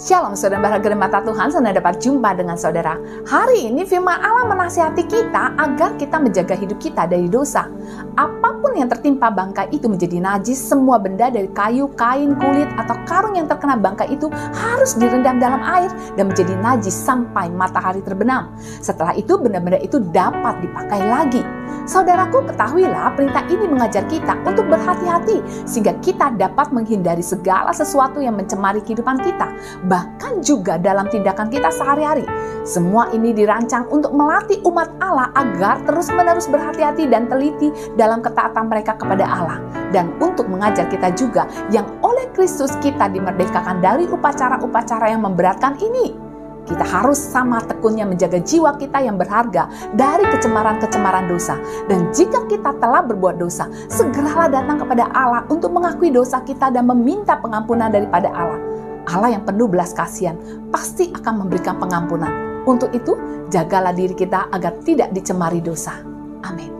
Shalom saudara berharga mata Tuhan, senang dapat jumpa dengan saudara. Hari ini firman Allah menasihati kita agar kita menjaga hidup kita dari dosa. Apa pun yang tertimpa bangkai itu menjadi najis, semua benda dari kayu, kain, kulit, atau karung yang terkena bangkai itu harus direndam dalam air dan menjadi najis sampai matahari terbenam. Setelah itu benda-benda itu dapat dipakai lagi. Saudaraku ketahuilah perintah ini mengajar kita untuk berhati-hati sehingga kita dapat menghindari segala sesuatu yang mencemari kehidupan kita bahkan juga dalam tindakan kita sehari-hari. Semua ini dirancang untuk melatih umat Allah agar terus-menerus berhati-hati dan teliti dalam ketaatan mereka kepada Allah. Dan untuk mengajar kita juga yang oleh Kristus kita dimerdekakan dari upacara-upacara yang memberatkan ini. Kita harus sama tekunnya menjaga jiwa kita yang berharga dari kecemaran-kecemaran dosa. Dan jika kita telah berbuat dosa, segeralah datang kepada Allah untuk mengakui dosa kita dan meminta pengampunan daripada Allah. Allah yang penuh belas kasihan pasti akan memberikan pengampunan. Untuk itu, jagalah diri kita agar tidak dicemari dosa. Amin.